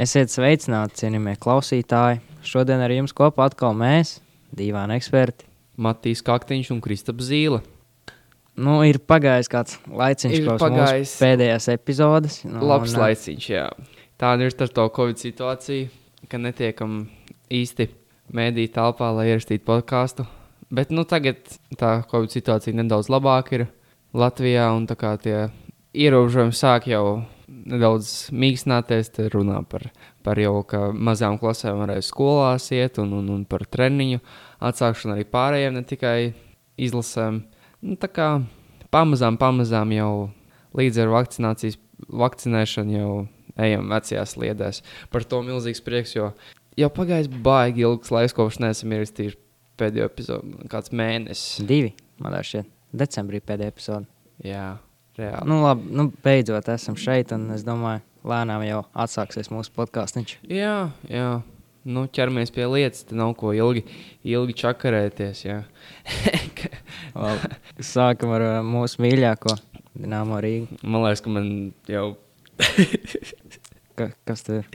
Esiet sveicināti, cienījamie klausītāji. Šodien ar jums kopā atkal mēs, divi eksperti. Matīs Kaktiņš un Kristaps Zīle. Nu, ir pagājis kāds laiciņš, Ir kopš pagājis. pēdējās epizodes. Nu, Labs un, laiciņš, jā. Tāda ir ar to Covid situāciju, ka netiekam īsti mēdī telpā, lai ierakstītu podkāstu. Bet nu, tagad tā Covid situācija nedaudz labāka ir Latvijā, un tā kā tie ierobežojumi sāk jau nedaudz mīkstināties, tad runā par, par jau, ka mazām klasēm varēs skolās iet, un, un, un par treniņu atsākšanu arī pārējiem, ne tikai izlasēm. Nu, tā kā pamazām, pamazām jau līdz ar vakcinācijas, vakcinēšanu jau ejam vecajās sliedēs. Par to milzīgs prieks, jo jau pagājis baigi ilgs laiks, kopš neesam ierakstījuši pēdējo epizodu, kāds mēnesis. Divi, man liekas, decembrī pēdējā epizode. Jā, reāli. Nu, labi, nu, beidzot esam šeit, un es domāju, lēnām jau atsāksies mūsu podkāsts. Jā, jā. Nu, ķeramies pie lietas, tad nav ko ilgi, ilgi čakarēties. Sākam ar uh, mūsu mīļāko Dienāmo Rīgu. Man liekas, ka man jau. Ka, kas tur ir?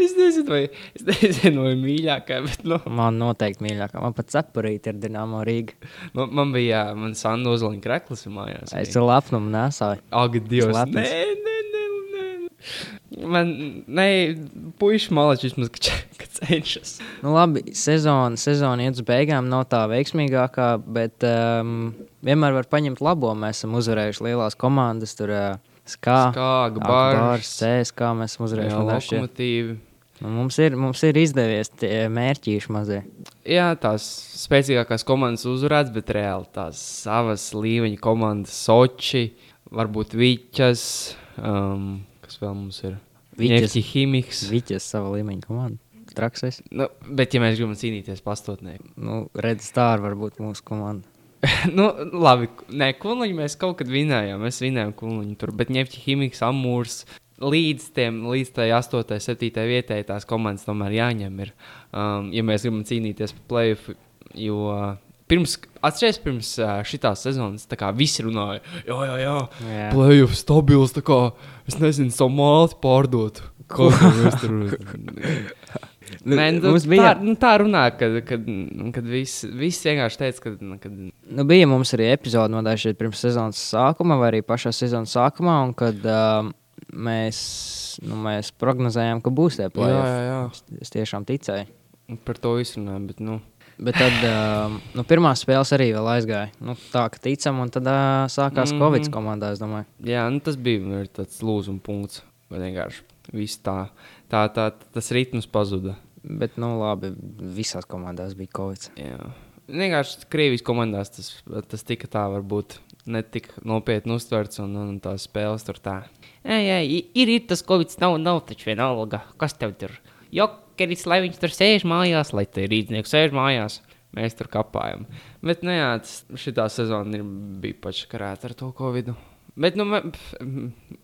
Es nezinu, vai, es nezinu, vai mīļākā, bet nu, Man noteikti mīļākā. Man pat cepurīte ir Dienāmo Rīga. man, man bija, man Sandu uzliņa kreklis mājās. Es ar lepnumu nesāju. Ak, Dievs, nē, nē, nē, nē. Man, nē, puiši malači vismaz, ka, ka cenšas. Nu, labi, sezona, sezona iet uz beigām, nav tā veiksmīgākā, bet um, vienmēr var paņemt labo. Mēs esam uzvarējuši lielās komandas, tur uh, skā, Skāga, Akbārs, bārs, CSK. Mēs šie- lokomotīvi. Nu, mums, ir, mums ir izdevies tie mērķīši mazie. Jā, tās spēcīgākās komandas uzvarētas, bet reāli tās savas līmeņa komandas, Soči, varbūt Viķas, um, kas vēl mums ir. Nefti Himiks. Viķis savu līmeņu komandu. Trakses. Nu, bet, ja mēs gribam cīnīties pastotnē, Nu, Redz, tā var būt mūsu komanda. nu, labi, nē, Kunliņu mēs kaut kad vinējām. Mēs vinējām Kunliņu tur, bet Nefti Himiks, Amūrs. Līdz, tiem, līdz tai 8, 7 vietai tās komandas tomēr jāņem. Ir, um, ja mēs gribam cīnīties par playoff, jo uh, pirms, atcerieties, pirms uh, šīs sezonas, visi runāja, jā, jā, jā, Jā. playoff stabils, tā kā es nezinu, savu māti pārdot. Ko Nē, nu, mums tā, bija- nu, tā runā, kad, kad, kad viss vis vienkārši teica, ka, nu, kad Nu, bija mums arī epizode, man liekas, pirms sezonas sākuma, vai arī pašā sezonas sākumā, un kad uh, mēs, nu, mēs prognozējām, ka būs tie jā, plēsoņi. jā, jā. Es, es tiešām ticēju. par to izrunājam, bet, nu, Bet tad uh, nu, pirmā spēles arī vēl aizgāja. Nu, tā kā ticam, un tad uh, sākās mm. -hmm. Covid komandā. jā, nu, tas bija nu, tāds lūzuma punkts. Vienkārši viss tā, tā, tā, tas ritms pazuda. Bet, nu, labi, visās komandās bija Covid. Jā. Vienkārši Krievijas komandās tas, tas tika tā, varbūt ne tik nopietni uztverts, un, un tās spēles tur tā. Jā, jā, i- ir, ir tas Covid, nav, nav taču vienalga. Kas tev tur? Jokeris, lai viņš tur sēž mājās, lai te rīznieks sēž mājās. Mēs tur kapājam. Bet, nu jā, šitā sezona ir, bija paškarēta ar to Covid. Bet, nu, pf,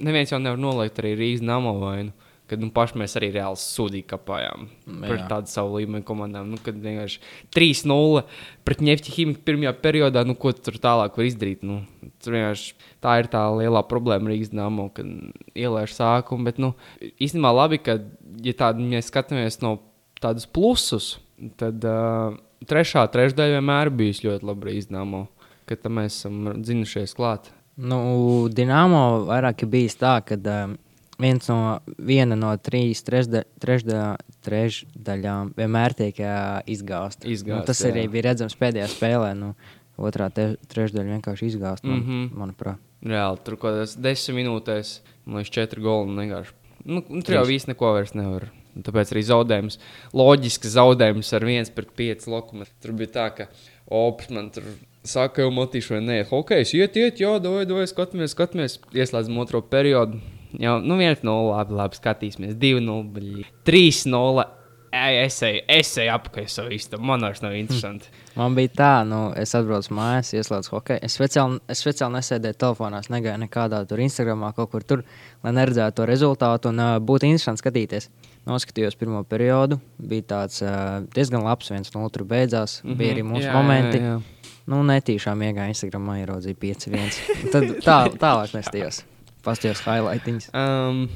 neviens jau nevar nolikt arī Rīgas nama vainu. Kad nu, paši mēs arī reāli sūdīgi kapājām par Jā. tādu savu līmeni komandām. Nu, kad vienkārši 3-0 pret Nefti ķīmiku pirmajā periodā, nu, ko tu tur tālāk var izdarīt? Nu, tur vienkārši tā ir tā lielā problēma Rīgas dāmā, kad ielaiž sākumu. Bet, nu, īstenībā labi, ka, ja tādu mēs skatāmies no tādus plusus, tad uh, trešā trešdaļa vienmēr bijusi ļoti laba Rīgas dāmā, kad mēs esam dzinušies klāt. Nu, Dienāmo vairāk ir bijis tā, ka um, viens no, viena no trīs trešda, trešda, trešdaļām vienmēr tiek uh, izgāzta. Izgāzta, nu, tas arī jā. bija redzams pēdējā spēlē. Nu, otrā te, trešdaļa vienkārši izgāzta, man, mm. -hmm. manuprāt. Reāli tur kaut kādās desmit minūtēs, man liekas, četri goli. un vienkārši. Nu, nu, tur jau viss neko vairs nevar. Tāpēc arī zaudējums, loģisks zaudējums ar 1 pret 5 lokomotīvu. Tur bija tā, ka Ops man tur saka, jau motīšu, vai nē, hokejs iet, iet, jā, dod, dod, skatāmies, skatāmies, ieslēdzam otro periodu. Jā, nu 1-0, labi, labi, skatīsimies, 2-0, bļi. 3-0. Ej, es eju, es eju apakaļ savu istabu. Man vairs nav interesanti. Man bija tā, nu, es atbraucu mājās, ieslēdzu hokeju. Es speciāli, es speciāli nesēdēju telefonā, negāju nekādā tur Instagramā, kaut kur tur, lai neredzētu to rezultātu un uh, būtu interesanti skatīties. Noskatījos pirmo periodu, bija tāds uh, diezgan labs, viens no otru beidzās. Mm -hmm. Bija arī mūsu Jā, momenti. jā, jā. Nu, netīšām iegāju Instagramā, ieraudzīju 5-1. Tad tā, tālāk nestījos. Pastījos highlightiņus. Um,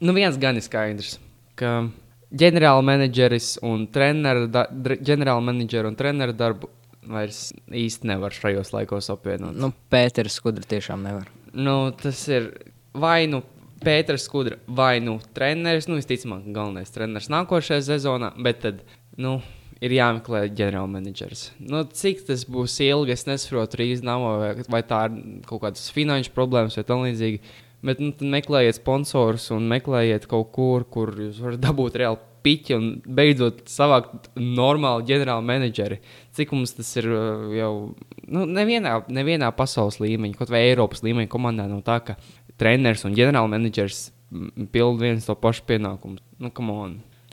nu, viens gan ir skaidrs. ka ģenerāla menedžeris un treneru, da, ģenerāla menedžera un treneru darbu vairs īsti nevar šajos laikos apvienot. Nu, Pēters Skudra tiešām nevar. Nu, tas ir vai nu Pēters Skudra, vai nu treneris. Nu, visticamāk, galvenais treneris nākošajā sezonā, bet tad nu, ir jāmeklē ģenerālmenedžers. Nu, cik tas būs ilgi, es nesaprotu Rīgas namā, vai, tā ir kaut kādas finanšu problēmas vai tam līdzīgi. Bet nu, meklējiet sponsorus un meklējiet kaut kur, kur jūs varat dabūt reāli piķi un beidzot savākt normālu ģenerālu menedžeri. Cik mums tas ir uh, jau nu, nevienā, nevienā pasaules līmeņa, kaut vai Eiropas līmeņa komandā, nav tā, ka treneris un ģenerāla menedžers mm, pild viens to pašu pienākumu. Nu.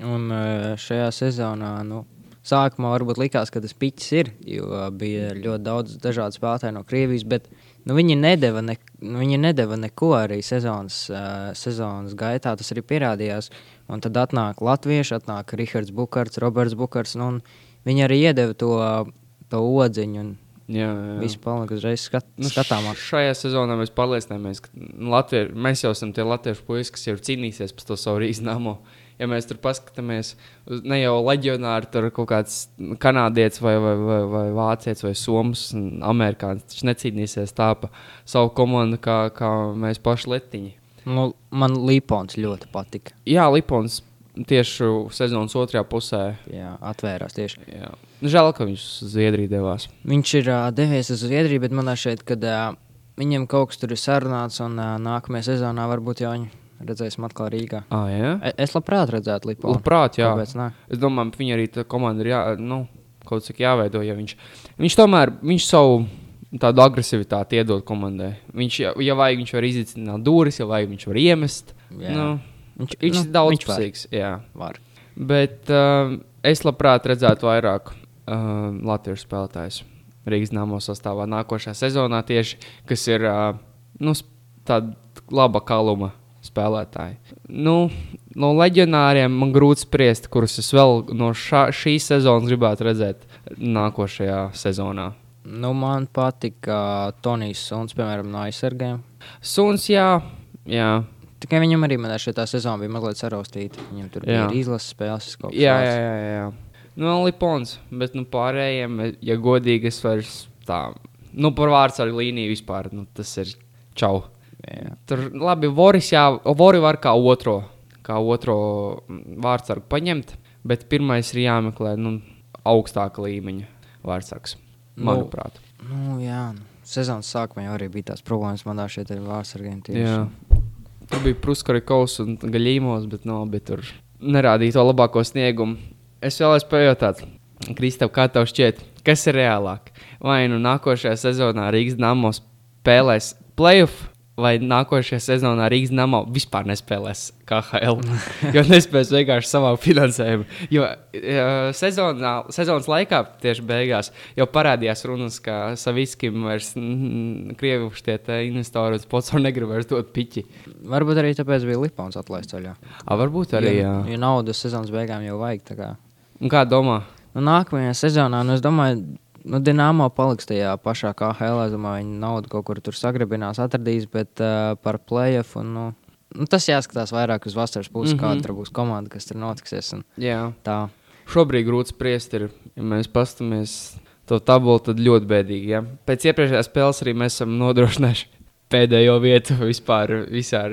Un eh, šajā sezonā, nu, sākumā varbūt likās, ka tas piķis ir, jo bija ļoti daudz dažādu spēlētāju no Krievijas, bet nu, viņi, nedeva ne, nu, viņi nedeva neko arī sezonas, uh, sezonas gaitā. Tas arī pierādījās. Un tad atnāk Latvieši, atnāk Rihards Bukārts, Roberts Bukārts. Nu, un viņi arī iedeva to, to odziņu. Jā, jā. Viss palika uzreiz skat, Nu, skatāmāk. Šajā sezonā mēs pārliecinājāmies, ka Latvie, mēs jau esam tie latviešu puikas, kas jau ir cīnīsies par to savu rīznāmo. Ja mēs tur paskatāmies, ne jau leģionāri, tur kaut kāds kanādietis vai, vai, vai, vai vācietis vai somas un amerikānis. Viņš necīnīsies tā pa savu komandu, kā, kā mēs paši letiņi. Nu, man Līpons ļoti patika. Jā, Lipons tieši sezonas otrajā pusē. Jā, atvērās tieši. Jā. Žēl, ka viņš uz Zviedriju devās. Viņš ir uh, devies uz Zviedriju, bet manā šeit, kad uh, viņam kaut kas tur ir sarunāts, un uh, nākamajā sezonā varbūt jau viņu redzēsim atkal Rīgā. Ah, jā. E- Es labprāt redzētu Līponu. Labprāt, jā. Es domāju, viņa arī tā komanda ir jā, nu, kaut cik jāveido. Ja viņš, viņš tomēr viņš savu tādu agresivitāti iedod komandai. Viņš, ja, ja vajag, viņš var iznīcināt dūris, ja vajag, viņš var iemest. Jā. Nu, Viņš, viņš nu, ir daudz viņš var. pusīgs. Jā. var. Bet uh, es labprāt redzētu vairāk uh, latviešu spēlētājus Rīgas namos sastāvā nākošajā sezonā, tieši kas ir uh, nu, tāda laba kaluma spēlētāji. Nu, no leģionāriem man grūti spriest, kurus es vēl no šā, šīs sezonas gribētu redzēt nākošajā sezonā. Nu, man patika Tonijs Suns, piemēram, no aizsargiem. Suns, jā, jā, Tikai viņam arī šī sezona bija mazliet saraustīta. Viņam tur Jā. bija izlases spēles. kaut kas jā, tāds. jā, jā, jā, jā. Nu, Lipons, bet nu, pārējiem, ja godīgi, es vairs tā, nu, par vārds ar līniju vispār, nu, tas ir čau. Jā. Tur labi, Voris, jā, Vori var kā otro, kā otro vārdsargu paņemt, bet pirmais ir jāmeklē, nu, augstāka līmeņa vārdsargs, Nu, manuprāt. Nu, jā, nu, sezonas sākumā jau arī bija tās problēmas manā šeit ar vārsargiem. tieši. Jā. Tur bija Pruskarikovs un Gaļīmos, bet no, bet tur nerādīja to labāko sniegumu. Es vēlēs pajautāt, Kristaps, kā tev šķiet, kas ir reālāk? Vai nu nākošajā sezonā Rīgas Dāmas spēlēs playoff, vai nākošajā sezonā Rīgas Dāmas vispār nespēlēs KHL, jo nespēs vienkārši savā finansējumu. Jo uh, sezonā, sezonas laikā, tieši beigās, jau parādījās runas, ka Saviskim vairs tie investori un sponsori negrib vairs dot piķi. Varbūt arī tāpēc bija Lipons atlaists ceļā. A, varbūt arī, jo, jo naudas sezonas beigām jau vajag. kā. Un kā domā? Nu, nākamajā sezonā, nu, es domāju, nu, Dienāmo paliks tajā pašā Helēna. Es domāju, viņi naudu kaut kur tur sagrabinās, atradīs, bet uh, par playoff. Un, nu, nu, tas jāskatās vairāk uz vasaras pusi, mm. -hmm. kāda tur būs komanda, kas tur notiksies. Šobrīd grūti spriest, ir, ja mēs paskatāmies to tabulu, tad ļoti bēdīgi. Ja? Pēc iepriekšējās spēles arī mēs esam nodrošinājuši pēdējo vietu vispār visā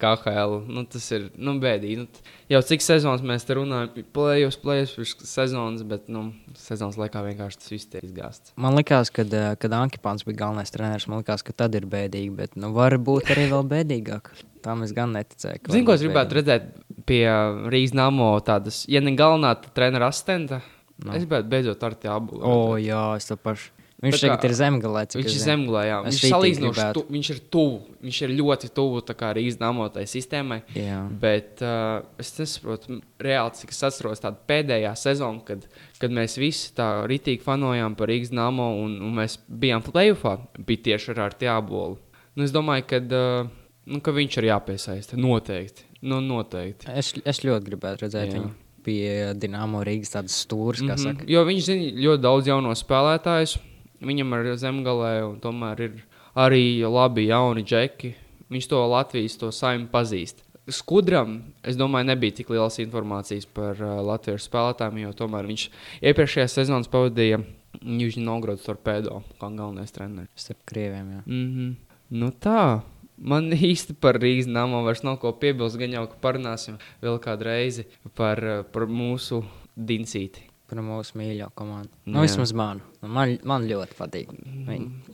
KHL. Nu, tas ir nu, bēdīgi. Nu, jau cik sezonas mēs te runājam, plēsīs, plēsīs sezonas, bet nu, sezonas laikā vienkārši tas viss tiek izgāzts. Man liekas, kad, eh, kad Ankipāns bija galvenais treneris, man liekas, ka tad ir bēdīgi. Bet nu, var būt arī vēl bēdīgāk. Tam es gan neticēju. Zinu, ko es gribētu redzēt pie Rīgas Namo tādas, ja ne galvenā tad trenera asistenta. Nu. No. Es gribētu beidzot ar tādu O, jā, es to pašu. Viņš kā- tagad ir zemgalē. cik Viņš ir. Es Viņš, salīdzinoši tu, viņš ir tuvu. Viņš ir ļoti tuvu Rīgas namotai sistēmai. Jā. Bet uh, es nesaprotu, reāli, cik es atceros tādu pēdējā sezonu, kad, kad mēs visi tā rītīgi fanojām par Rīgas namo un, un mēs bijām playoffā, bija tieši ar Arti Abolu. Nu, es domāju, ka, uh, nu, ka viņš ir jāpiesaista. Noteikti. Nu, noteikti. Es, es ļoti gribētu redzēt Jā. viņu pie Dienāmo Rīgas tādas stūres, kā Mhm. saka. Jo viņš zina ļoti daudz jauno spēlētājus. Viņam ir zemgālē, un tomēr ir arī labi jauni džeki. Viņš to Latvijas to saimnu pazīst. Skudram, es domāju, nebija tik lielas informācijas par uh, Latvijas spēlētājiem, jo tomēr viņš iepriekšējā sezonā pavadīja Novgorodas torpēdo kā galvenais treneris. Starp krieviem, jā. Mm -hmm. Nu tā. Man īsti par Rīgas namu vairs nav ko piebilst. Gan jau, ka parunāsim vēl kādu reizi par, uh, par mūsu dincīti. Par mūsu mīļo komandu. Jā. Nu, vismaz man. Man, man ļoti patīk.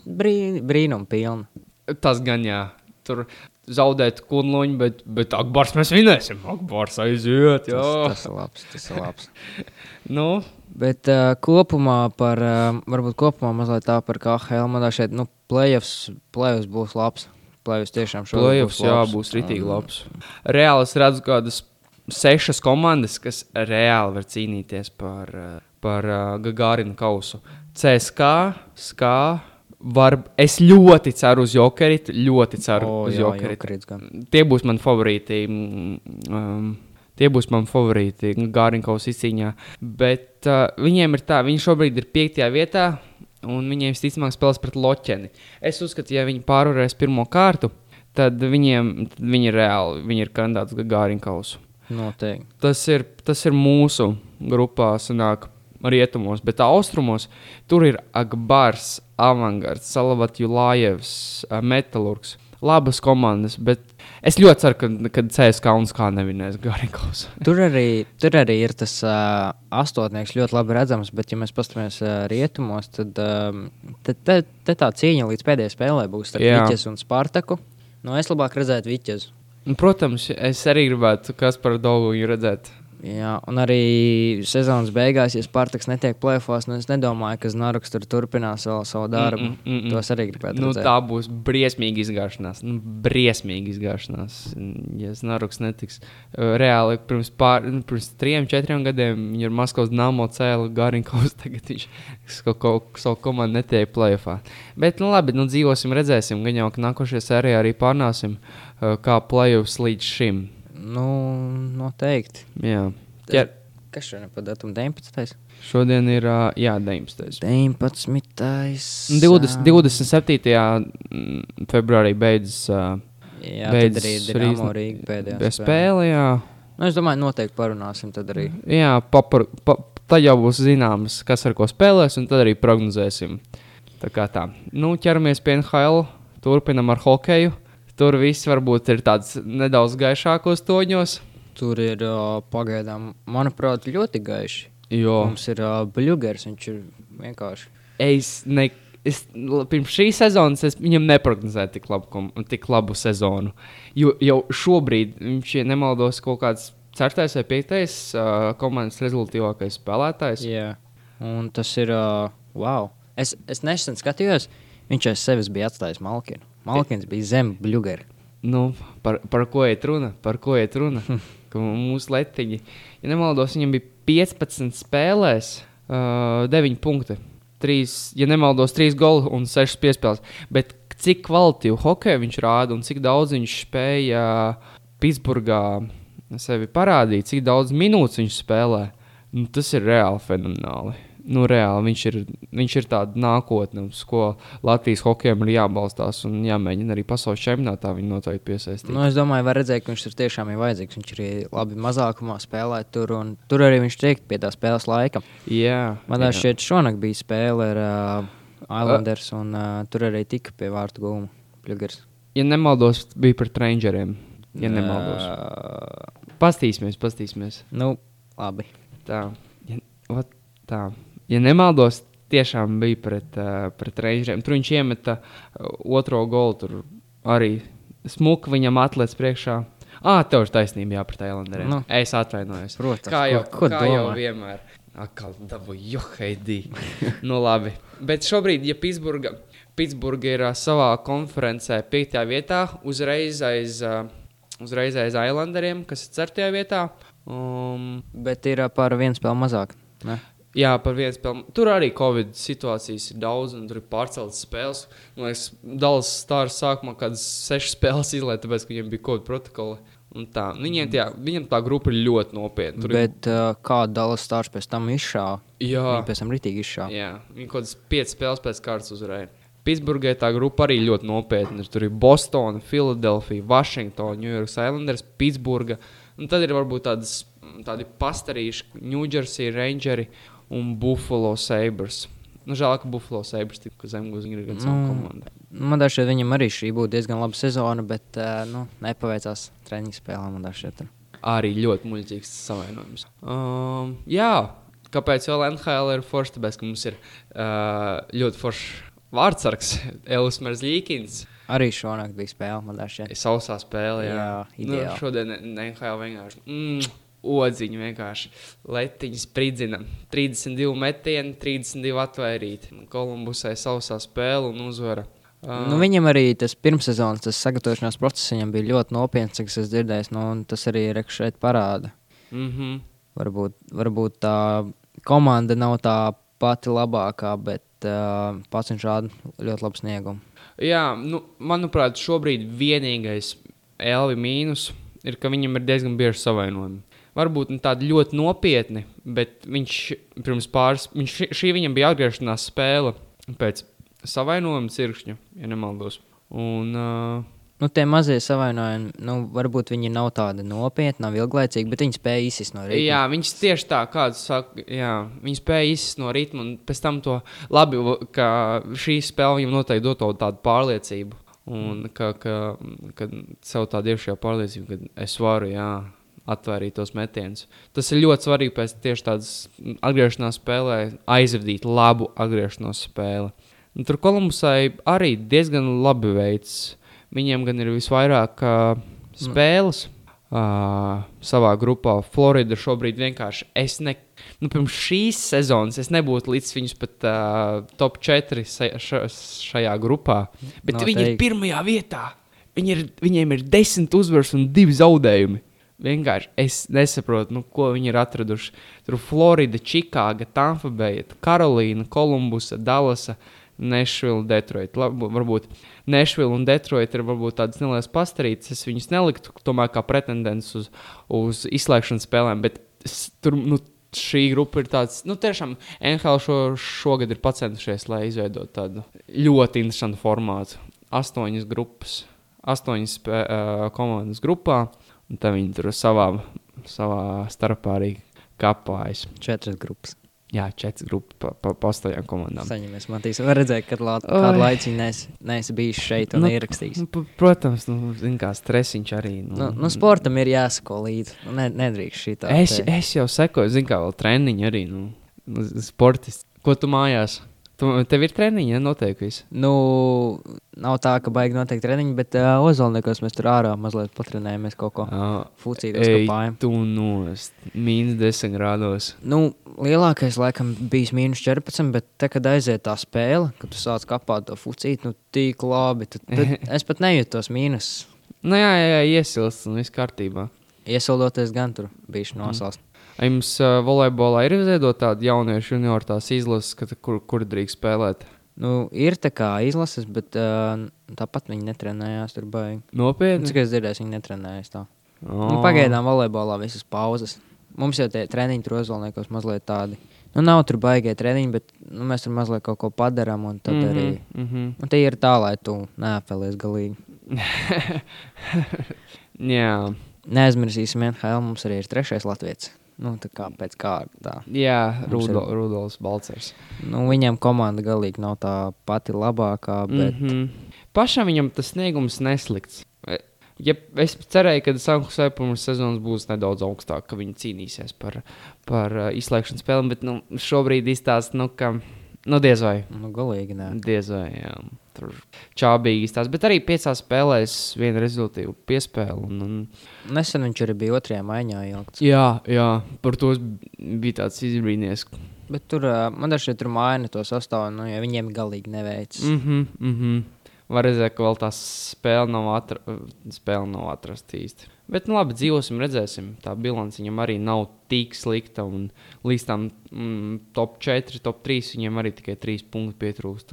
Brī, brīnum pilni. Tas gan jā. Tur zaudēt kunluņu, bet, bet Akbārs mēs vinēsim. Akbārs aiziet. Tas, Jā. tas ir labs. Tas ir labs. Nu, Bet uh, kopumā par, uh, varbūt kopumā mazliet tā par KHL. Man šeit, nu, playoffs, playoffs būs labs. Playoffs tiešām šodien Playoffs, jā, būs rītīgi labs. Reāli es redzu kādas sešas komandas, kas reāli var cīnīties par, eh, par uh, Gagārinu kausu. CSK, SKA. Var, es ļoti ceru uz Jokeritu, ļoti ceru O, uz gan. Tie būs mani favorīti. mm, Um, tie būs mani favorīti Gārinkaus izcīņā. Bet uh, viņiem ir tā, viņi šobrīd ir piektajā vietā, un viņiem visticamāk spēlēs pret Loķeni. Es uzskatu, ja viņi pārvarēs pirmo kārtu, tad viņiem tad viņi ir reāli, viņi ir kandidāts Gārinkausu. Noteikti. Tas ir, tas ir mūsu grupā, sanāk, rietumos, bet austrumos tur ir Akbārs, Avangards, Salavat Julājevs, eh, Metalurgs. Labas komandas, bet es ļoti ceru, ka, ka CSK un SK nevinēs Gārīgos. Tur arī, tur arī ir tas uh, astotnieks ļoti labi redzams, bet, ja mēs paskatāmies uh, rietumos, tad um, te, te, te tā cīņa līdz pēdējai spēlē būs starp. Viķes un Spartaku. Nu, es labāk redzētu Viķes. Nu, protams, es arī gribētu, kas par Dogu redzēt. Jā, un arī sezonas beigās, ja Spartaks netiek plēfos, nu es nedomāju, ka Znaruks tur turpinās vēl savu darbu. Mm, mm, mm, mm. To es arī gribētu Nu, redzēt. tā būs briesmīga izgāšanās. Nu, briesmīga izgāšanās. Ja Znaruks netiks. Uh, Reāli pirms, pār, nu, pirms trim, četriem gadiem viņa ir Maskavas Namo cēla Garinkovs. Tagad viņš kaut ko savu komandu netiek plēfā. Bet, nu labi, nu dzīvosim, redzēsim. Gan jau, ka nākošajā sērijā arī pārnāsim, uh, kā plēfs līdz šim. Nu, noteikti. Jā. Ķer, Kas šodien ir datumu 19. šodien ir uh, jā, 19. 19. 20, 27. mm, februārī beidzas uh, Jā, beidzas arī Dinamo Rīga pēdējā spēle jā. Nu, es domāju, noteikti parunāsim tad arī. Jā, papar, pa, tad jau būs zināms, kas ar ko spēlēs, un tad arī prognozēsim. Tā kā tā. Nu, ķeramies pie NHL, turpinam ar hokeju. Tur viss varbūt ir tāds nedaudz gaišākos toņos. Tur ir uh, pagaidām, manuprāt, ļoti gaiši. Jo Mums ir uh, bluegers, viņš ir vienkārši. es, ne, es pirms šīs sezonas es viņam neprognozēju tik labu, tik labu sezonu. Jo jau šobrīd viņš, ja nemaldos, kaut kāds 4. vai 5. Uh, komandas rezultātīvākais spēlētājs. Jā, un tas ir. Uh, wow. Es, es nesen skatījos, viņš aiz sevis bija atstājis Malkinu. Malkins bija zem bluegera. Nu, par, par ko iet runa? Par ko iet runa? Ka mūsu letiņi, ja nemaldos, viņam bija 15 spēlēs, uh, 9 punkti. 3, ja nemaldos, 3 goli un 6 piespēles. Bet cik kvalitīvu hokeju viņš rāda un cik daudz viņš spēja Pitsburgā sevi parādīt, cik daudz minūtes viņš spēlē, nu, tas ir reāli fenomenāli. Nu, reāli viņš ir, viņš ir tāda nākotne, uz ko Latvijas hokejam ir jābalstās un jāmēģina arī pasaules čempionātā viņu noteikti piesaistīt. Nu, es domāju, var redzēt, ka viņš tur tiešām ir vajadzīgs. Viņš arī labi mazākumā spēlē tur, un tur arī viņš tiek pie tā spēles laika. Jā, Man liekas, šeit šonakt bija spēle ar uh, Islanders, un uh, tur arī tika pie vārtu gūma bluegers. ja nemaldos, bija par rangeriem. Ja nemaldos, Uh, pastīsimies, pastīsimies. nu, labi. Tā, ja, vat, tā. Ja nemaldos, tiešām bija pret, uh, pret rangeriem. Tur viņš iemeta uh, otro golu. Tur arī smuka viņam atlēs priekšā. Ah, tev ir taisnība, jā, pret Islanderiem. Nu. Es atvainojos. Protams, kā jau, ko- ko kā jau domā? vienmēr. Atkal dabūju, jo heidī. nu, labi. Bet šobrīd, ja Pitsburga, Pitsburga ir uh, savā konferencē, piektajā vietā, uzreiz aiz, uh, uzreiz aiz Islanderiem, kas ir ceturtajā vietā. Um, Bet ir uh, par vienu spēli mazāk. Ne? Jā, par vienu spēli. Tur arī Covid situācijas ir daudz, un tur ir pārceltas spēles. Man liekas, Dallas Stars sākumā kādas sešas spēles izlaiž, tāpēc, ka viņiem bija Covid protokoli. Tā. Viņiem, tā, viņiem tā grupa ir ļoti nopietna. Tur Bet uh, kā Dallas Stars pēc tam izšāva? jā, Viņi pēc tam ritīgi izšāva. jā, viņi kaut kādas piecas spēles pēc kārtas uzvarēja. Pitsburgai tā grupa arī ļoti nopietna. Tur ir Bostonā, Filadelfija, Vašingtona, New York Islanders, Pitsburga. Un tad ir varbūt tādas, tādi pastarīši, New Jersey Rangeri un Buffalo Sabres. Nu, žēl, ka Buffalo Sabres tika zemgājis gan Nu, savu komandu. Man liekas, viņam arī šī būtu diezgan laba sezona, bet uh, nu, nepaveicās treniņu spēlē. Man liekas, Arī ļoti muļķīgs savainojums. Um, jā, kāpēc vēl NHL ir forši? Tāpēc, ka mums ir uh, ļoti foršs vārdsargs, Elvis Merzlīkins. arī šonakt bija spēle. Man liekas, Sausā spēlē, jā. Jā, nu, ideāli. šodien NHL vienkārši. Mm, Odziņu vienkārši letiņa spridzina. 32 metieni, 32 atvairīti. Kolumbusai sausā spēle un uzvara. Uh, Nu, viņam arī tas pirmssezonas tas sagatavošanās process bija ļoti nopietns, cik es esmu dzirdējis. Nu, un tas arī šeit parāda. mm -hmm. Varbūt, varbūt tā komanda nav tā pati labākā, bet uh, pats viņš rāda ļoti labu sniegumu. Jā, nu, manuprāt, šobrīd vienīgais Elvi mīnus ir, ka viņam ir diezgan bieži savainojumi. Varbūt ne tādi ļoti nopietni, bet viņš pirms pāris, viņš, šī, viņam bija atgriešanās spēle pēc savainojuma cirkšņa, ja nemaldos. Un, uh, Nu, tie mazie savainojumi, nu, varbūt viņi nav tādi nopietni, nav ilglaicīgi, bet viņi spēja izsist no rīta. Jā, viņš tieši tā, kāds saka, jā, viņš spēja izsist no ritma, un pēc tam to labi, ka šī spēle viņam noteikti dod tādu pārliecību. Un ka, ka, ka sev tādu iekšējo pārliecību, ka es varu, jā, atvairīt tos metienus. Tas ir ļoti svarīgi pēc tieši tādas atgriešanās spēlē, aizvadīt labu atgriešanos spēli. Un tur Kolumbusai arī diezgan labi veids. Viņiem gan ir visvairāk uh, spēles. Uh, savā grupā Florida šobrīd vienkārši es ne, nu, pirms šīs sezonas es nebūtu līdz viņus pat uh, top 4 se- ša, šajā grupā. Bet no, viņi ir Noteikti. pirmajā vietā. Viņi ir, viņiem ir desmit uzvaras un divi zaudējumi. Vienkārši es nesaprotu, nu, ko viņi ir atraduši. Tur Florida, Čikāga, Tampa Bay, Karolīna, Kolumbusa, Dallasa, Nešvila, Detroit. Labi, varbūt Nešvila un Detroit ir tādas nelielas pastarītes. Es viņus neliktu tomēr kā pretendents uz, uz izslēgšanas spēlēm, bet es tur. Nu, Šī grupa ir tāds, nu, tiešām NHL šo, šogad ir pacentušies, lai izveidotu tādu ļoti interesantu formātu. Astoņas grupas, astoņas uh, komandas grupā, un tad viņi tur savā, savā starpā arī kapājas. Četras grupas. Jā, četras grupas pa, pa, pa astoņām komandām. Saņemies, Matīs. Var redzēt, ka lā- kādu laiku neesi bijis šeit un Nu, ierakstījis. Nu, protams, nu, kā stresiņš arī. Nu, Nu, nu, sportam ir jāsako līdzi. Nu, ne, nedrīkst šī tā. es, es jau sekoju, zinu, kā vēl treniņi arī. Nu, sportists. Ko tu mājās? Tu, tev ir treniņi, ja noteikti. Nu, nav tā, ka baigi noteikti treniņi, bet uh, Ozolniekos mēs tur ārā mazliet patrenējamies kaut ko. Ej, kāpājam. tu nost. Mīnus 10 grādos. Nu, lielākais laikam bijis mīnus 14, bet te, kad aiziet tā spēle, kad tu sāc kapāt to fucīt, nu tik labi. Tad, tad es pat nejūtu tos mīnus. Nu, jā, jā, jā iesilst un viss kārtībā. Iesildoties gan tur bija nosalst. Vai jums uh, volejbolā ir izveidota tāda jauniešu junioru tās izlases, ka, kur, kur drīkst spēlēt? Nu, ir tā kā izlases, bet uh, tāpat viņi netrenējās tur baigi. Nopietni. Cik es dzirdēju, viņi netrenējās tā. Oh. Nu, pagaidām volejbolā visas pauzes. Mums jau tie treniņi tur uzvalniekos mazliet tādi. Nu, nav tur baigie treniņi, bet nu, mēs tur mazliet kaut ko padarām. Un tad mm -hmm. arī mhm. nu, tie ir tā, lai tu neapelies galīgi. Jā, Neaizmirsīsim, NHL mums arī ir trešais latviečs. Nu, tā kā pēc kārtā. jā Mums ir- Rudo, Rudolfs Balcers. Nu, viņam komanda galīgi nav tā pati labākā, bet mm -hmm. Pašam viņam tas sniegums neslikts. E, Ja es cerēju, ka Sanktpēterburgas pirmā sezonas būs nedaudz augstāka, ka viņi cīnīsies par, par uh, izslēgšanas spēlēm, bet nu, šobrīd izstāsta, nu, ka nu, diez vai. nu, galīgi nē. Diez vai jā, tur čābīgi izstāsta. Bet arī piecās spēlēs viena rezultātu piespēle. Un, un, Nesen viņš arī bija otrajā maiņā ielikts. jā, jā, par to bija tāds izbrīnījies. Bet tur man liekas, tur maina to sastāvu, nu, ja viņiem galīgi neveic. Mm. Mhm, mhm. Var redzēt, ka vēl tā spēle nav, atra spēle nav atrasta īsti. Bet, nu, labi, dzīvosim, redzēsim. Tā bilance viņam arī nav tik slikta. Un līdz tam mm, top 4, top 3 viņam arī tikai 3 punkti pietrūkst.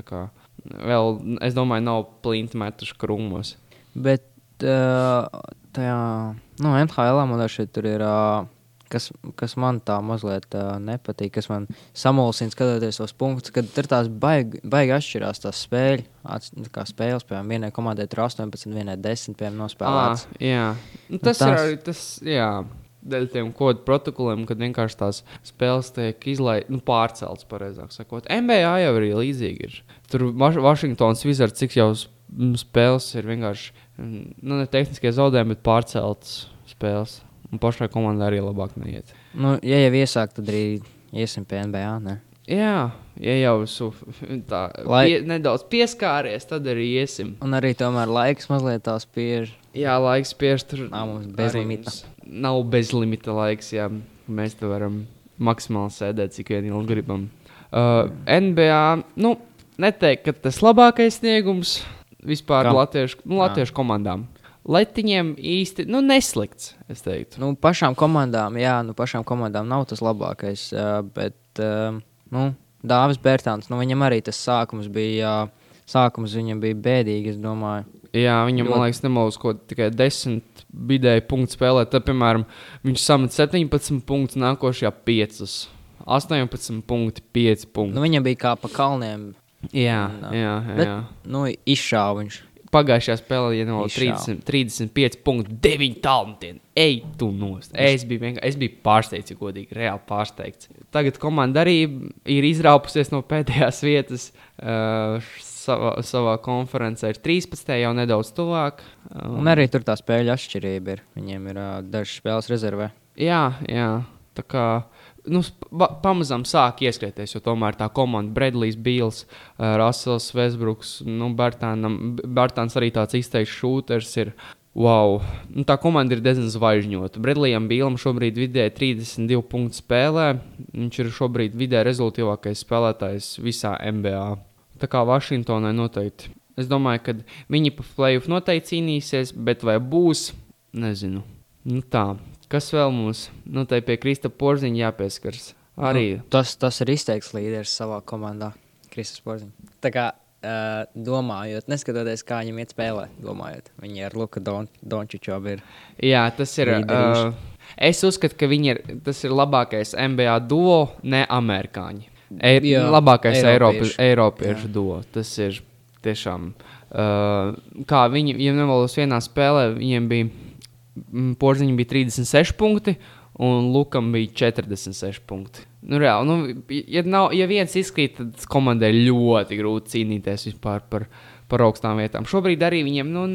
Vēl, es domāju, nav plinti metuši krūmos. Bet uh, tajā, nu, NHL man tur ir uh, kas, kas man tā mazliet uh, nepatīk, kas man samulsina skatoties tos punktus, kad tur tās baigi, baigi atšķirās tās spēļu. Ats, kā spēles, piemēram, vienai komandai tur 18, vienai 10, piemēram, nospēlēts. Ah, jā, nu, Nu, tas, tas tas- ir arī tas, jā. Dēļ tiem kodu protokoliem, kad vienkārši tās spēles tiek izlaistas, nu, pārceltas, pareizāk sakot. NBA jau arī līdzīgi ir. Tur Vaš Vašingtons Wizards, cik jau m, spēles ir vienkārši, nu, ne tehniskie zaudējumi, bet pārceltas spēles. Un pašai komandai arī labāk neiet. Nu, ja jau iesāk, tad arī iesim pie NBA. Ne? Jā, ja jau esmu tā Lai- pie, nedaudz pieskāries, tad arī iesim. Un arī tomēr laiks mazliet tās spiež. Jā, laiks spiež tur. Nav mums bezlimita. mums Nav bezlimita laiks, jā. Mēs te varam maksimāli sēdēt, cik vien ilgi gribam. Uh, NBA, nu, neteikt, ka tas labākais sniegums vispār Kam? latviešu, nu, latviešu komandām. Letiņiem īsti, nu, neslikts, es teiktu. Nu, pašām komandām, jā, nu, pašām komandām nav tas labākais. Bet, nu, Dāvis Bērtāns, nu, viņam arī tas sākums bija. Sākums viņam bija bēdīgi, es domāju. Jā, viņam, man liekas, nemaldos, ko tikai 10 vidēji punktu spēlēt. Tad, piemēram, viņš samet 17 punktus, nākošajā 5. 18 punkti, 5 punkti. Nu, viņam bija kā pa kalniem. jā, nā. jā, jā. Bet-. Nu, izšāva viņš. Pagājušajā spēlē, ja nav Izšāva. 30, 35 punkti, 9 talantiem. Ej, tu nost. Es biju, vienkār- es biju pārsteigts, godīgi, reāli pārsteigts. Tagad komanda arī ir izraupusies no pēdējās vietas. Uh, savā, savā konferencē ir 13, jau nedaudz tuvāk. Um, Un arī tur tā spēļu atšķirība ir. Viņiem ir uh, dažas spēles rezervē. Jā, jā. Tā kā nu, pamazām sāk ieskrieties, jo tomēr tā komanda, Bredlijs, Bīls, uh, Rasels, Vesbruks, nu, Bartāns arī tāds izteikts šūters ir. Wow. Nu, tā komanda ir diezgan zvaigžņota. Bredlijam Bīlam šobrīd vidēji 32 punktu spēlē. Viņš ir šobrīd vidēji rezultātīvākais spēlētājs visā NBA. Tā kā Vašingtonai noteikti. Es domāju, ka viņi pa playoff noteikti cīnīsies, bet vai būs, nezinu. Nu, tā. Kas vēl mums? Nu, tai pie Krista Porziņa jāpieskars. Arī. Nu, tas, tas ir izteikts līderis savā komandā, Kristus Porziņš. Tā kā uh, domājot, neskatoties, kā viņam iet spēlē, domājot, viņi ar Luka Don Dončiču abi ir. Jā, tas ir. Līderīši. Uh, es uzskatu, ka viņi ir, tas ir labākais NBA duo, ne amerikāņi. E Jā, labākais. Eiropiešu, Eiropiešu duo. Tas ir tiešām. Uh, kā viņi, ja nevalos, vienā spēlē viņiem bija. Mm, Porziņam bija 36 punkti, un Lukam bija 46 punkti. Nu, reāli, nu, ja, nav, ja viens izkrīt, tad komandai ļoti grūti cīnīties vispār par, par augstām vietām. Šobrīd arī viņiem nu,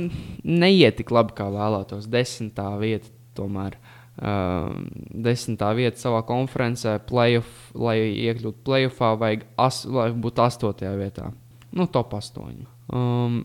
neiet tik labi, kā vēlētos. Desmitā vieta tomēr. Uh, desmitā vieta savā konferencē, playoff, lai iekļūtu playoffā, vajag as, lai būtu astotajā vietā. Nu, top 8. Um,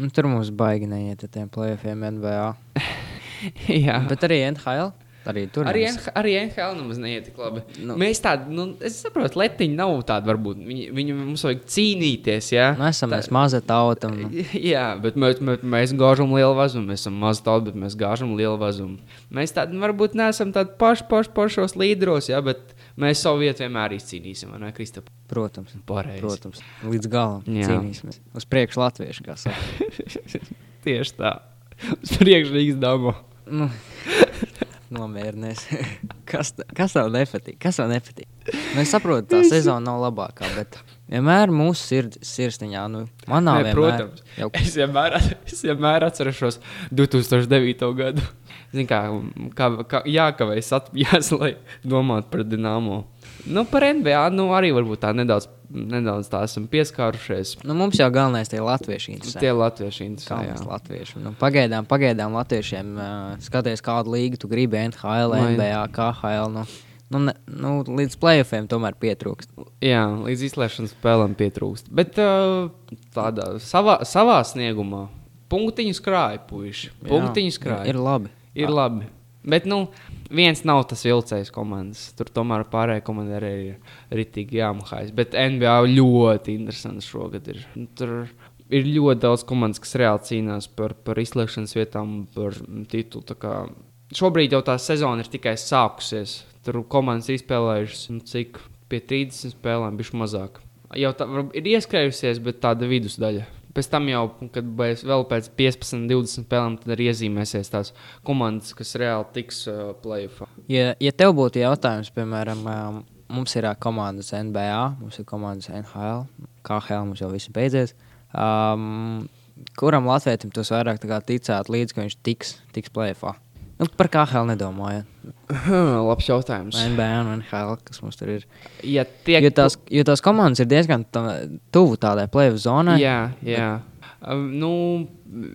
Nu, tur mums baigi neiet ar tiem playoffiem NBA. jā, Bet arī NHL. Arī tur Arī, NH arī NHL nemaz neiet tik labi. Nu, Nu. mēs tādi, nu, es saprotu, letiņi nav tādi, varbūt viņi, viņi mums vajag cīnīties. Jā, Nu, esam mēs maza tauta. Un, jā bet mēs, mēs, mēs gāžam lielu vazumu. Mēs esam mazi tauti, bet mēs gāžam lielu vazumu. Mēs tādi varbūt neesam tādi paši, paši pašos līderos, jā, bet mēs savu vietu vienmēr izcīnīsim. Ne, Kristap? protams, Pareizi. protams, līdz galam Jā. cīnīsimies. Uz priekšu latviešu, kā saka. Tieši tā. Uz priekšu Rīgas dāmas. Nu, nomierinies. kas, kas tev nepatīk? Kas tev nepatīk? Nu, es saprotu, tā sezona nav labākā, bet vienmēr mūsu sird, sirsniņā, nu, manā vienmēr, protams. Jau, Es vienmēr, es vienmēr atceros 2009. gadu. Zin, kā, kā, kā jākavējas atpūtas, lai domātu par Dienāmo. Nu, par NBA nu, arī varbūt tā nedaudz, nedaudz tā esam pieskārušies. nu, mums jau galvenais tie latvieši interesē. Tie latvieši interesē. Jā. latvieši. Nu, pagaidām, pagaidām latviešiem uh, skaties, kādu līgu tu gribi, NHL, NBA, KHL. Nu, nu, ne, nu, līdz playoffiem tomēr pietrūkst. Jā, līdz izslēgšanas spēlēm pietrūkst. Bet uh, tādā savā, savā sniegumā punktiņu skrāja, puiši. Punktiņu skrāja. Ir labi. Ir labi. Bet, nu, viens nav tas vilcējs komandas. Tur tomēr pārējā komanda arī ir ritīgi jāmahājas. Bet NBA ļoti interesants šogad ir. Nu, Tur ir ļoti daudz komandas, kas reāli cīnās par, par izslēgšanas vietām, par titulu. Kā Šobrīd jau tā sezona ir tikai sākusies. Tur komandas ir izspēlējušas, nu, cik pie 30 spēlēm, bišķi mazāk. Jau tā ir ieskrējusies, bet tāda vidusdaļa Pēc tam jau, kad būs vēl pēc 15, 20 spēlēm, tad arī iezīmēsies tās komandas, kas reāli tiks uh, playoffā. Ja, ja tev būtu jautājums, piemēram, um, mums ir komandas NBA, mums ir komandas NHL, KHL mums jau viss beidzies. Um, kuram Latvijam tas vairāk ticētu līdz, ka viņš tiks, tiks playoffā? Nu, par KHL nedomājot. Labs jautājums. NBA un NHL, kas mums tur ir. Ja tiek, Jo tās, jo tās komandas ir diezgan tuvu tādai playoff zonai. Jā, jā. Um, nu,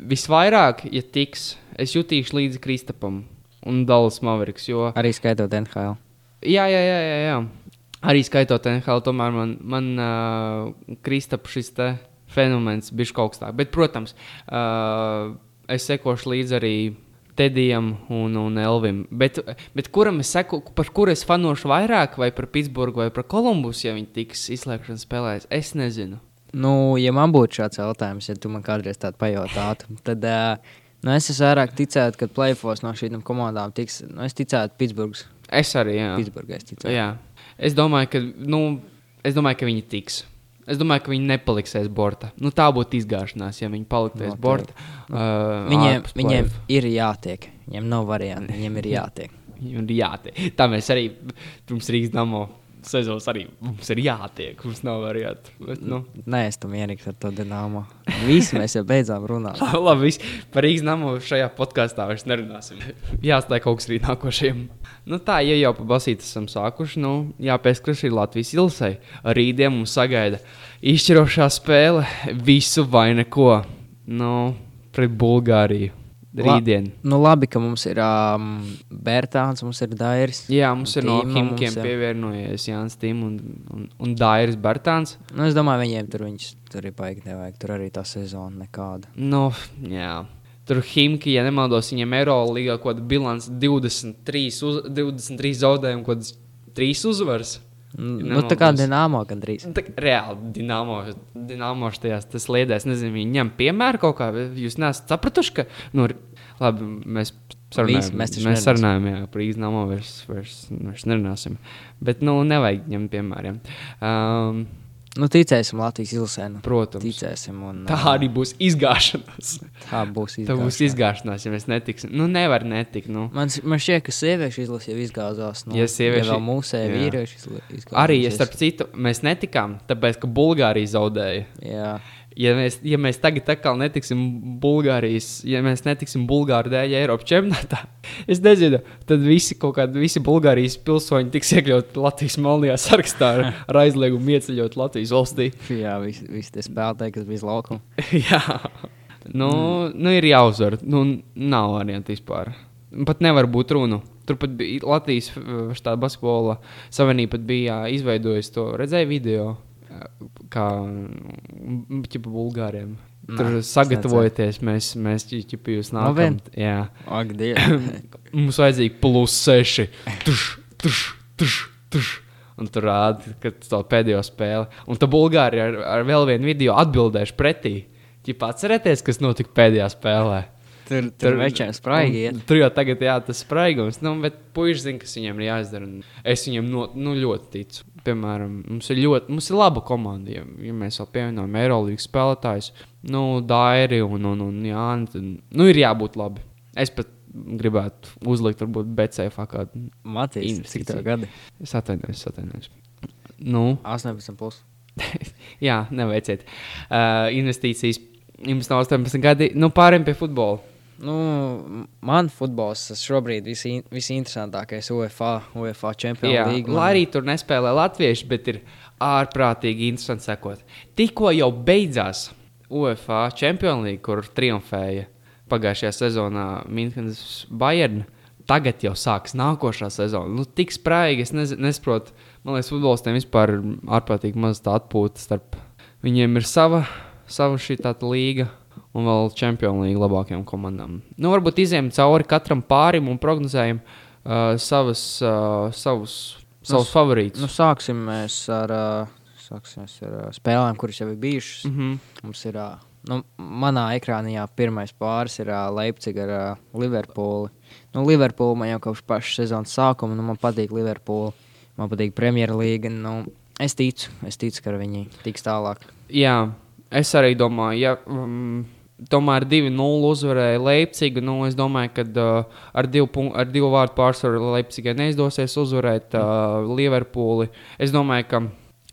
visvairāk, ja tiks, es jutīšu līdzi Kristapam un Dallas Mavericks. Jo, Arī skaitot NHL. jā, jā, jā, jā, jā. Arī skaitot NHL, tomēr man, man uh, Kristapa šis te fenomens bija kaut kas tāds. Bet, protams, uh, es sekošu līdzi arī Tedijam un, un Elvim. Bet, bet kuram es seku, par kuru es fanošu vairāk, vai par Pitsburgu vai par Kolumbusu, ja viņi tiks izslēgšanas spēlēs, es nezinu. Nu, ja man būtu šāds jautājums, ja tu man kādreiz tādu pajautātu, tad uh, nu, es vairāk ticētu, ka playoffs no šīm komandām tiks. Nu, es ticētu Pitsburgas. Es arī, jā. Pitsburgai es ticētu. jā. Es domāju, ka, nu, es domāju, ka viņi tiks. Es domāju, ka viņi nepaliks aiz borta. Nu, tā būtu izgāšanās, ja viņi paliktu aiz Noteikti. borta. Uh, Viņiem, ārpus viņiem play-off. ir jātiek. Viņiem nav variantu. Viņiem ir jātiek. Viņiem ir jātiek. Tā mēs arī pirms Rīgas damo sezonas arī mums ir jātiek. Mums nav variantu. Bet, nu. Nē, es tam mierīgs ar to dināmu. Visi mēs jau beidzām runāt. Labi, viss. par Rīgas namu šajā podkāstā vairs nerunāsim. Jāstāj kaut kas rīt nākošajam. Nu tā, ja jau pa basīti esam sākuši, nu jāpieskarās ir Latvijas ilsai. Rītdien mums sagaida izšķirošā spēle visu vai neko. Nu, pret Bulgāriju. La- Rītdien. Nu, labi, ka mums ir um, Bērtāns, mums ir Dairis. Jā, mums ir no Himkiem pievienojies Jānis Tim un, un, un Dairis Bartāns. Nu, es domāju, viņiem tur, viņus, tur ir baigi nevajag. Tur arī tā sezona nekāda. Nu, jā. Tur Himki, ja nemaldos, viņiem Eirolandā kaut kāda bilants 23, uz, 23 zaudējumi, kaut kādas 3 uzvaras. Nu, tā kā dināmo gandrīz. Tā, kā reāli, Dienāmo, Dienāmo šajās sliedēs, nezinu, viņi ņem piemēru kaut kā. Jūs neesat sapratuši, ka, nu, labi, mēs sarunājam, Visi, mēs mēs sarunājam, jā, par Dienāmo vairs, vairs, vairs nerunāsim. Bet, nu, nevajag ņemt piemēriem. Um, Nu, ticēsim Latvijas ilsēnu. protams. Ticēsim. Un, Tā arī būs izgāšanās. tā būs Tā būs izgāšanās. izgāšanās, ja mēs netiksim. Nu, nevar netikt. Nu. Man, man šķiet, ka sieviešu izlase jau izgāzās. Nu, Ja sievieši- ja vēl mūsēji jā. vīrieši izla- izgāzās. Arī, ja starp citu, mēs netikām, tāpēc, ka Bulgārija zaudēja. Jā. Ja mēs, ja mēs tagad atkal netiksim Bulgārijas, ja mēs netiksim Bulgāru dēļ Eiropas čempionātā, es nezinu, tad visi kaut kādi visi Bulgārijas pilsoņi tiks iekļauti Latvijas melnajā sarakstā ar, ar aizliegumu ieceļot Latvijas valstī. Jā, visi, visi tie spēlētāji, kas bija uz laukuma. Jā, nu, mm. nu ir jāuzvar. Nu, nav variantu vispār. Pat nevar būt runa. Tur pat bija Latvijas basketbola savienība, bija izveidojusi to. Redzēju video, kā ķipa Bulgāriem. Nē, Tur es sagatavojoties, mēs, mēs ķipa jūs No nākam. Jā. Ak. Mums vajadzīgi plus seši. Tuš, tuš, tuš, tuš. Un tur rāda, ka tā pēdējo spēli. Un tā Bulgārija ar, ar vēl vienu video atbildēšu pretī. Ķipā atcerieties, kas notika pēdējā spēlē. Tur tur večiem spraigi iet. Tur jau tagad jā, tas spraigums, nu, bet puiši zina, kas viņiem ir jāizdara. Es viņiem no, nu, ļoti ticu. Piemēram, mums ir ļoti mums ir laba komanda. Ja, ja mēs vēl pievienojam Eirolandes spēlētājus, nu, Dairi un, un, un Jānis, nu, ir jābūt labi. Es pat gribētu uzlikt, varbūt, BCF kādu. Matīs, cik tev gadi? Es atvainojos, atvainojos. Nu, 18 plus. jā, neveiciet. Uh, investīcijas jums nav 18 gadi. Nu, pārējiem pie futbola. Nu, man futbols šobrīd visi, visinteresantākais UEFA, UEFA Jā, čempionu līga. lai arī tur nespēlē latvieši, bet ir ārprātīgi interesanti sekot. Tikko jau beidzās UEFA Champions League, kur triumfēja pagājušajā sezonā Münchenes Bayern. Tagad jau sāksies nākošā sezona. Nu, tik spraigi, es nez, nesaprotu. Man liekas, futbolistiem vispār ir ārprātīgi maz tā atpūta starp. Viņiem ir sava, sava šī tāda līga. Un vēl Champions League labākajām komandām. Nu, varbūt izējām cauri katram pārim un prognozējam uh, savas, uh, savus, savus favorītus. Nu, sāksim mēs ar, uh, sāksim mēs ar uh, spēlēm, kuras jau ir bijušas. Mm -hmm. Mums ir, uh, nu, manā ekrānā pirmais pāris ir uh, Leipzig ar uh, Liverpooli. Nu, Liverpooli man jau kopš paša sezonas sākuma, nu, man patīk Liverpooli, man patīk Premjerlīga. Nu, es ticu, es ticu, ka viņi tiks tālāk. Jā, es arī domāju, ja um, tomēr 2-0 uzvarēja Leipziga, nu, es domāju, ka uh, ar, divu, ar divu vārdu pārsvaru Leipzigai neizdosies uzvarēt uh, Liverpooli. Es domāju, ka,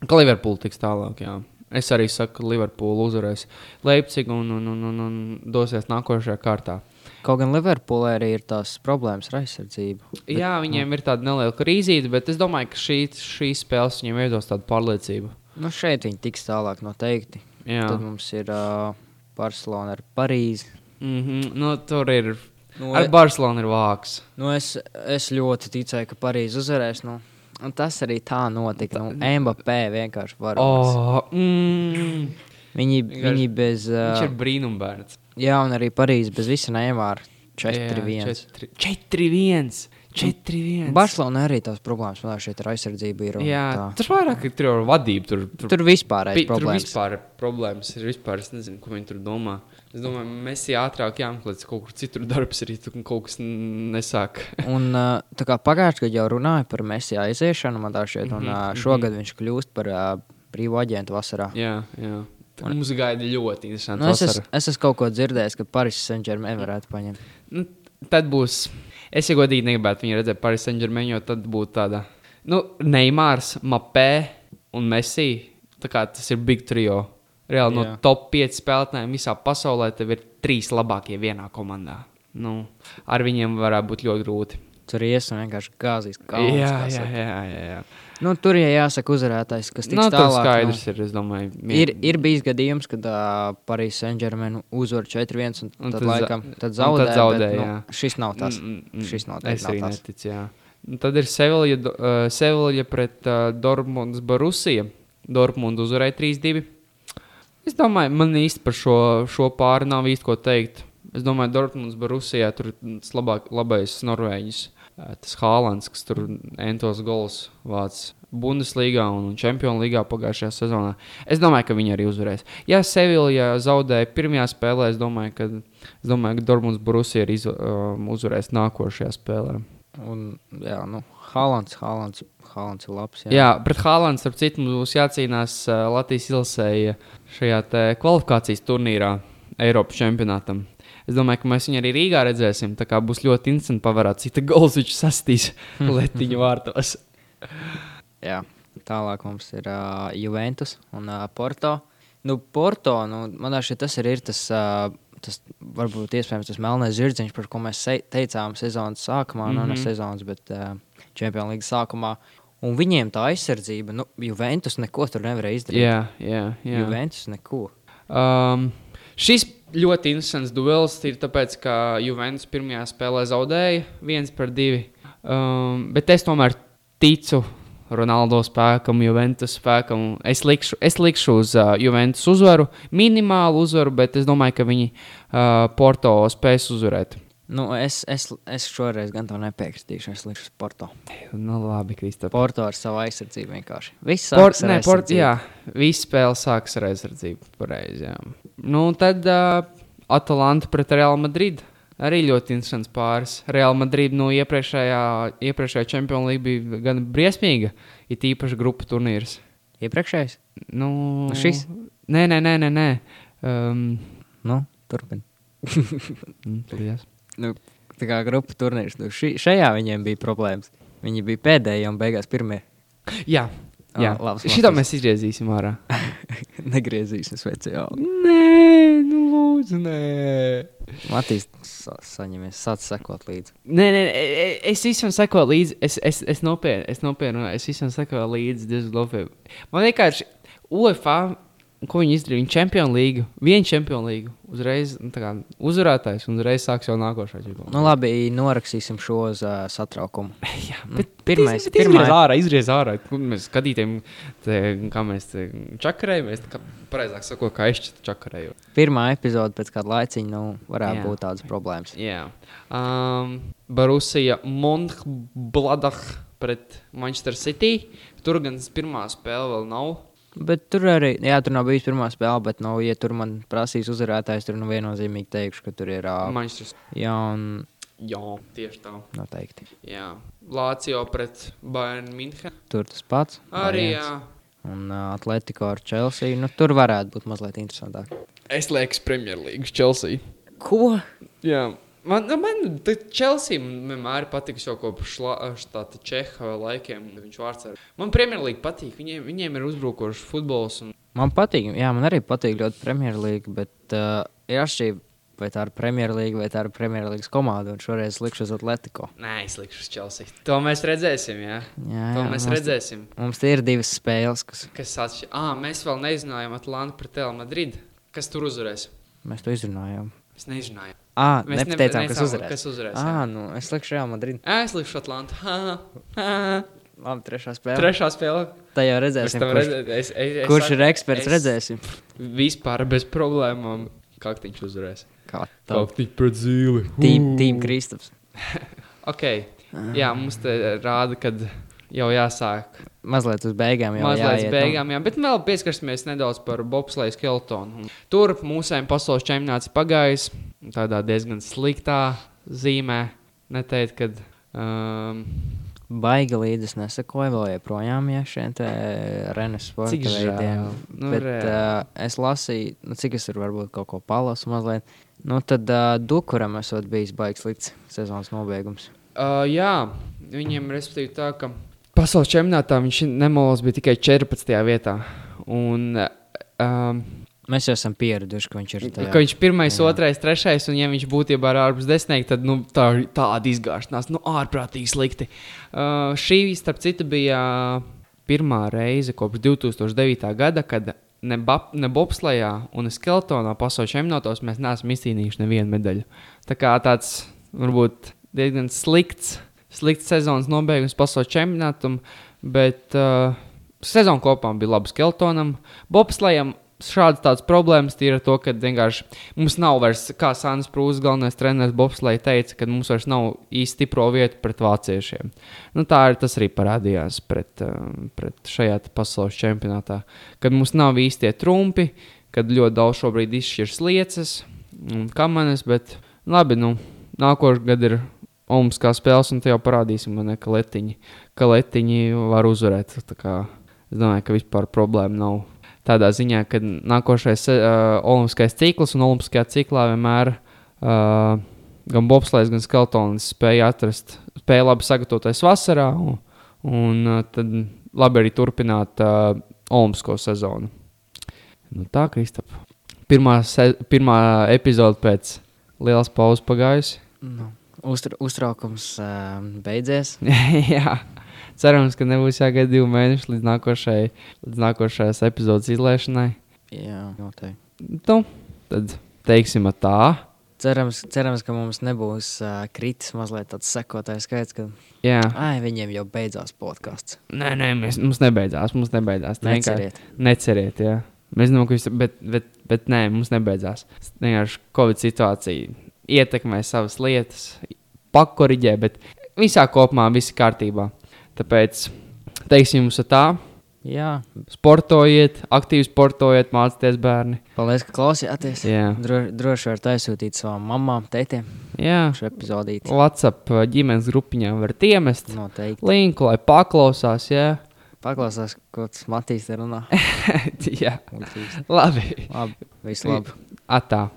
ka Liverpoola tiks tālāk. Jā. Es arī saku, ka Liverpoola uzvarēs Leipzigu un, un, un, un, un dosies nākošajā kārtā. Kaut gan Liverpoolē arī ir tās problēmas ar aizsardzību. Bet, Jā, viņiem ir tāda neliela krīzīte, bet es domāju, ka šī, šī spēle viņiem veidos tādu pārliecību. Nu, šeit viņi tiks tālāk noteikti. Jā, Tad mums ir uh, Barcelona ar Parīzi. mm -hmm. nu, tur ir. Nu, Ar Barcelonu ir vāks. nu, es, es ļoti ticēju, ka Parīzi uzvarēs. Nu, un tas arī tā notika. Nu, Mbappé vienkārši var. Oh, mm, Viņi, vienkārši- viņi bez. viņš Uh, ir brīnumbērns. jā, un arī Parīzi bez visa Neimāra. 4-1. 4-1. 4-1. Barcelona arī tās problēmas man šeit ar aizsardzību ir. un Jā, tā. tur vairāk ir tur jau vadība. Tur, tur, Tur vispār ir pi- tur problēmas. vispār problēmas. Ir vispār, es nezinu, ko viņi tur domā. Es domāju, mēs ātrāk jāmeklē kaut kur citur darbs, arī tur kaut kas nesāk. Un, tā kā pagājušajā gadā jau runāja par Mēsiju aiziešanu, man tā šķiet, un uh, mhm. šogad viņš kļūst par uh, brīvu aģentu vasarā. jā, jā. Tā Mums gaida ļoti interesanti. Nu, es, es, es esmu kaut ko dzirdējis, ka Paris Saint-Germain varētu paņemt. Nu, tad būs. Es jau godīgi negribētu viņu redzēt Paris Saint-Germain, jo tad būtu tāda. Nu, Neimārs, Mapē un Messi. Tā kā tas ir big trio. Reāli no Jā. top 5 spēlētājiem visā pasaulē tev ir trīs labākie vienā komandā. Nu, ar viņiem varētu būt ļoti grūti. Tur ies un vienkārši gāzīs. Kalns, jā, jā, jā, jā, jā. Nu, tur ja jāsaka uzvarētājs, kas tiks Nu, tālāk. skaidrs ir. Es domāju, Nu, ir, ir bijis gadījums, kad uh, Paris Saint-Germain uzvar 4-1 un, Un tad, tad laikam, tad zaudē. tad zaudē, bet, jā. nu, šis nav tas. Mm, mm, Šis mm. noteikti Es nav arī tas. neticu. Jā. Un Tad ir Sevilja, uh, Sevilja pret uh, Dortmundas Borusiju. Dortmunda uzvarēja 3-2. Es domāju, man īsti par šo, šo pāri nav īsti ko teikt. Es domāju, Dortmundas Borusijā tur labāk, labais Norvēģis. Tas Hālands, kas tur entos gols vāc Bundeslīgā un Champions League pagājušajā sezonā. Es domāju, ka viņi arī uzvarēs. Ja Sevilja zaudēja pirmajā spēlē, es domāju, ka, es domāju, ka Dortmundas Borusija arī um, uzvarēs nākošajā spēlē. Un, jā, nu, Haalands, Haalands, Haalands ir labs. Jā, jā pret Hālandu, starp citu, mums būs jācīnās Latvijas ilsēja šajā kvalifikācijas turnīrā Eiropas čempionātam. Es domāju, ka mēs viņu arī Rīgā redzēsim. Tā kā būs ļoti interesanti pavērot, cik gols viņš sastīs Latvijas vārtos. Jā, tālāk mums ir uh, Juventus un uh, Porto. Nu, Porto, nu, man liekas, tas ir, ir tas, uh, tas varbūt iespējams tas melnais zirdziņš, par ko mēs teicām sezonas sākumā, mm -hmm. no sezonas, bet uh, Champions League sākumā. Un viņiem tā aizsardzība, nu, Juventus neko tur nevarēja izdarīt. Jā, jā, jā. Juventus neko. Um, šis ļoti interesants duels ir tāpēc, ka Juventus pirmajā spēlē zaudēja 1 pret 2. Um, bet es tomēr ticu Ronaldo spēkam, Juventus spēkam. Es likšu, es likšu uz uh, Juventus uzvaru, minimālu uzvaru, bet es domāju, ka viņi uh, Porto spēs uzvarēt. Nu, es, es, es šoreiz gan tam nepiekritīšu. Es likšu uz Porto. Nu, labi, Kristap. Porto ar savu aizsardzību vienkārši. Viss Port, nē, port, jā, viss spēle sākas ar aizsardzību. Pareizi, jā. Nu, tad uh, Atalanta pret Real Madrid. Arī ļoti interesants pāris. Real Madrid no iepriekšējā, iepriekšējā Champions League bija gan briesmīga, ir īpaši grupu turnīrs. Iepriekšējais? Nu, Nu, šis? Nē, nē, nē, nē. nē. Um, Nu, turpiniet. mm, paldies. Nu, tā kā grupu turnīrs. Nu, ši, šajā viņiem bija problēmas. Viņi bija pēdējie un beigās pirmie. jā, jā. Labs Šitā motīvs. mēs izgriezīsim ārā. Negriezīsim speciāli. nē, nu lūdzu, nē. Matīs, sa saņemies, sāc sekot līdzi. Nē, nē, nē, e- es visam sekoju līdzi. Es, es, es nopietni, es nopietni, es visam sekoju līdzi. Man vienkārši UFA, ko viņi izdarīja, viņi čempionu līgu, vienu čempionu līgu, uzreiz nu, kā uzvarētājs un uzreiz sāks jau nākošā čempionu. Nu, labi, norakstīsim šo uz uh, satraukumu. Jā, Nu, bet pirmais- bet izgriez pirmā- ārā, izgriez ārā. Kur Mēs skatītājiem, te, kā mēs te čakarējam, mēs tā kā pareizāk sakot, kā es čakarēju. Pirmā epizode pēc kāda laiciņa nu, varētu Jā. būt tādas problēmas. Jā. Um, Barusija Monchbladah pret Manchester City. Tur gan pirmā spēle vēl nav. Bet tur arī, jā, tur nav bijusi pirmā spēle, bet, nu, ja tur man prasīs uzvarētājs, tur nu viennozīmīgi teikšu, ka tur ir uh, Manchester jauna Jā, tieši tā. noteikti. Jā. Lācijo pret Bayern München. Tur tas pats. Arī variants. jā. Un uh, Atletico ar Chelsea. Nu, tur varētu būt mazliet interesantāk. Es lieku Premjerlīgas Chelsea. Ko? Jā. Man, nu, man Chelsea vienmēr patīk jau kopš tāda Čeha laikiem. Viņš vārds ar. Man Premjerlīga patīk. Viņiem, viņiem ir uzbrukošs futbols. Un... Man patīk, jā, man arī patīk ļoti Premjerlīga, bet uh, ir atšķirība. Vai tā ir Premjerlīga vai tā ir Premjerlīgas komanda, un šoreiz likšu uz Atletico. Nē, es likšu uz Chelsea. To mēs redzēsim, jā. Jā, To jā mēs mums, redzēsim. mums tie ir divas spēles, kas Kas atšķiras? Ah, mēs vēl nezinājām Atlantu pret Real Madrid. Kas tur uzvarēs? mēs to izrunājām. Es nezināju. Ah, Mēs nepateicām, nebe- kas uzvarēs. Kas uzvarēs? Ah, nu, es likšu Real Madrid. Jā, es likšu Atlantu. Labi, trešā spēle. Trešā spēle. Tā jau redzēsim, kurš, redzēsim. Es, es, es, kurš ir eksperts. es- Redzēsim. Vispār bez problēmām. Kā viņš uzvarēs? Kā. Kā pret zīli. Tīm, tīm Kristaps. Ok. Jā, mums te rāda, ka jau jāsāk. Mazliet uz beigām jau Mazliet jāiet. uz beigām, jā, bet vēl pieskarsimies nedaudz par bobsleju skeletonu. Tur mūsējiem pasaules čempionāts pagājis tādā diezgan sliktā zīmē. Neteikt, ka. Um, Baigi līdzi es nesakoju, vēl joprojām ja šiem te Renes sporta Cik žēl. veidiem. Nu, Bet reāli. uh, es lasīju, nu, cik es tur varbūt kaut ko palasu mazliet. Nu, tad uh, Dukuram esot bijis baigs slikts sezonas nobeigums. Uh, jā, viņiem respektīvi tā, ka pasaules čempionātā viņš nemolas bija tikai 14. vietā. Un, um, Mēs jau esam pieraduši, ka viņš ir tajā. ka viņš ir pirmais, jā. otrais, trešais, un ja viņš būtībā ir ārpus desmitnieka, tad nu, tā tāda izgāšanās, nu, ārprātīgi slikti. Uh, šī, starp citu, bija pirmā reize kopš 2009. gada, kad ne, bap- ne bobslējā un ne skeletonā pasaules čempionātos mēs neesam izcīnījuši nevienu medaļu. Tā kā tāds varbūt diezgan slikts, slikts sezonas nobeigums pasaules čempionātam, bet uh, sezona kopumā bija laba skeletonam. Bobslējam šādas tādas problēmas ir ar to, ka vienkārši mums nav vairs, kā Sānis Prūss, galvenais treneris Bobslēja teica, ka mums vairs nav īsti stipro vietu pret vāciešiem. Nu, tā ir tas arī parādījās pret, um, pret šajā pasaules čempionātā, kad mums nav īstie trumpi, kad ļoti daudz šobrīd izšķiras liecas un kamanes, bet labi, nu, nākošais gads ir Olimpiskā spēles, un te jau parādīsim, ne, ka letiņi, ka letiņi var uzvarēt. Es domāju, ka vispār problēma nav tādā ziņā, ka nākošais uh, olimpiskais cikls un olimpiskajā ciklā vienmēr uh, gan bobslēgs, gan skeletonis spēja atrast, spēja labi sagatavoties vasarā un, un uh, tad labi arī turpināt uh, olimpisko sezonu. Nu, tā, Kristap. Pirmā, se, pirmā epizode pēc lielas pauzes pagājusi. Nu, uztra, uztraukums uh, beidzies. Jā, cerams, ka nebūs jāgaida divi mēneši līdz nākošajai, līdz nākošajās epizodes izlaišanai. Jā, noteikti. Nu, tad teiksim tā. Cerams, cerams, ka mums nebūs uh, kritis mazliet tāds sekotājs skaits, ka Jā, ai, viņiem jau beidzās podkāsts. nē, nē, mēs, mums nebeidzās. Mums nebeidzās. Neceriet. Neceriet, jā. Mēs zinām, ka viss, bet, bet, bet nē, mums nebeidzās. Vienkārši Covid situācija ietekmē savas lietas, pakoriģē, bet visā kopumā viss kārtībā. Tāpēc teiksim jums tā. Jā, Sportojiet, aktīvi sportojiet, mācieties bērni. paldies, ka klausījāties. Jā, Dro, droši varat aizsūtīt savām mamām, tētiem jā. šo epizodīti. WhatsApp uh, ģimenes grupiņā varat iemest Noteikti. linku, lai paklausās. Jā, Paklausās, ko tas Matīs runā. jā. Muļķības. labi. Labi, viss labi. Atā.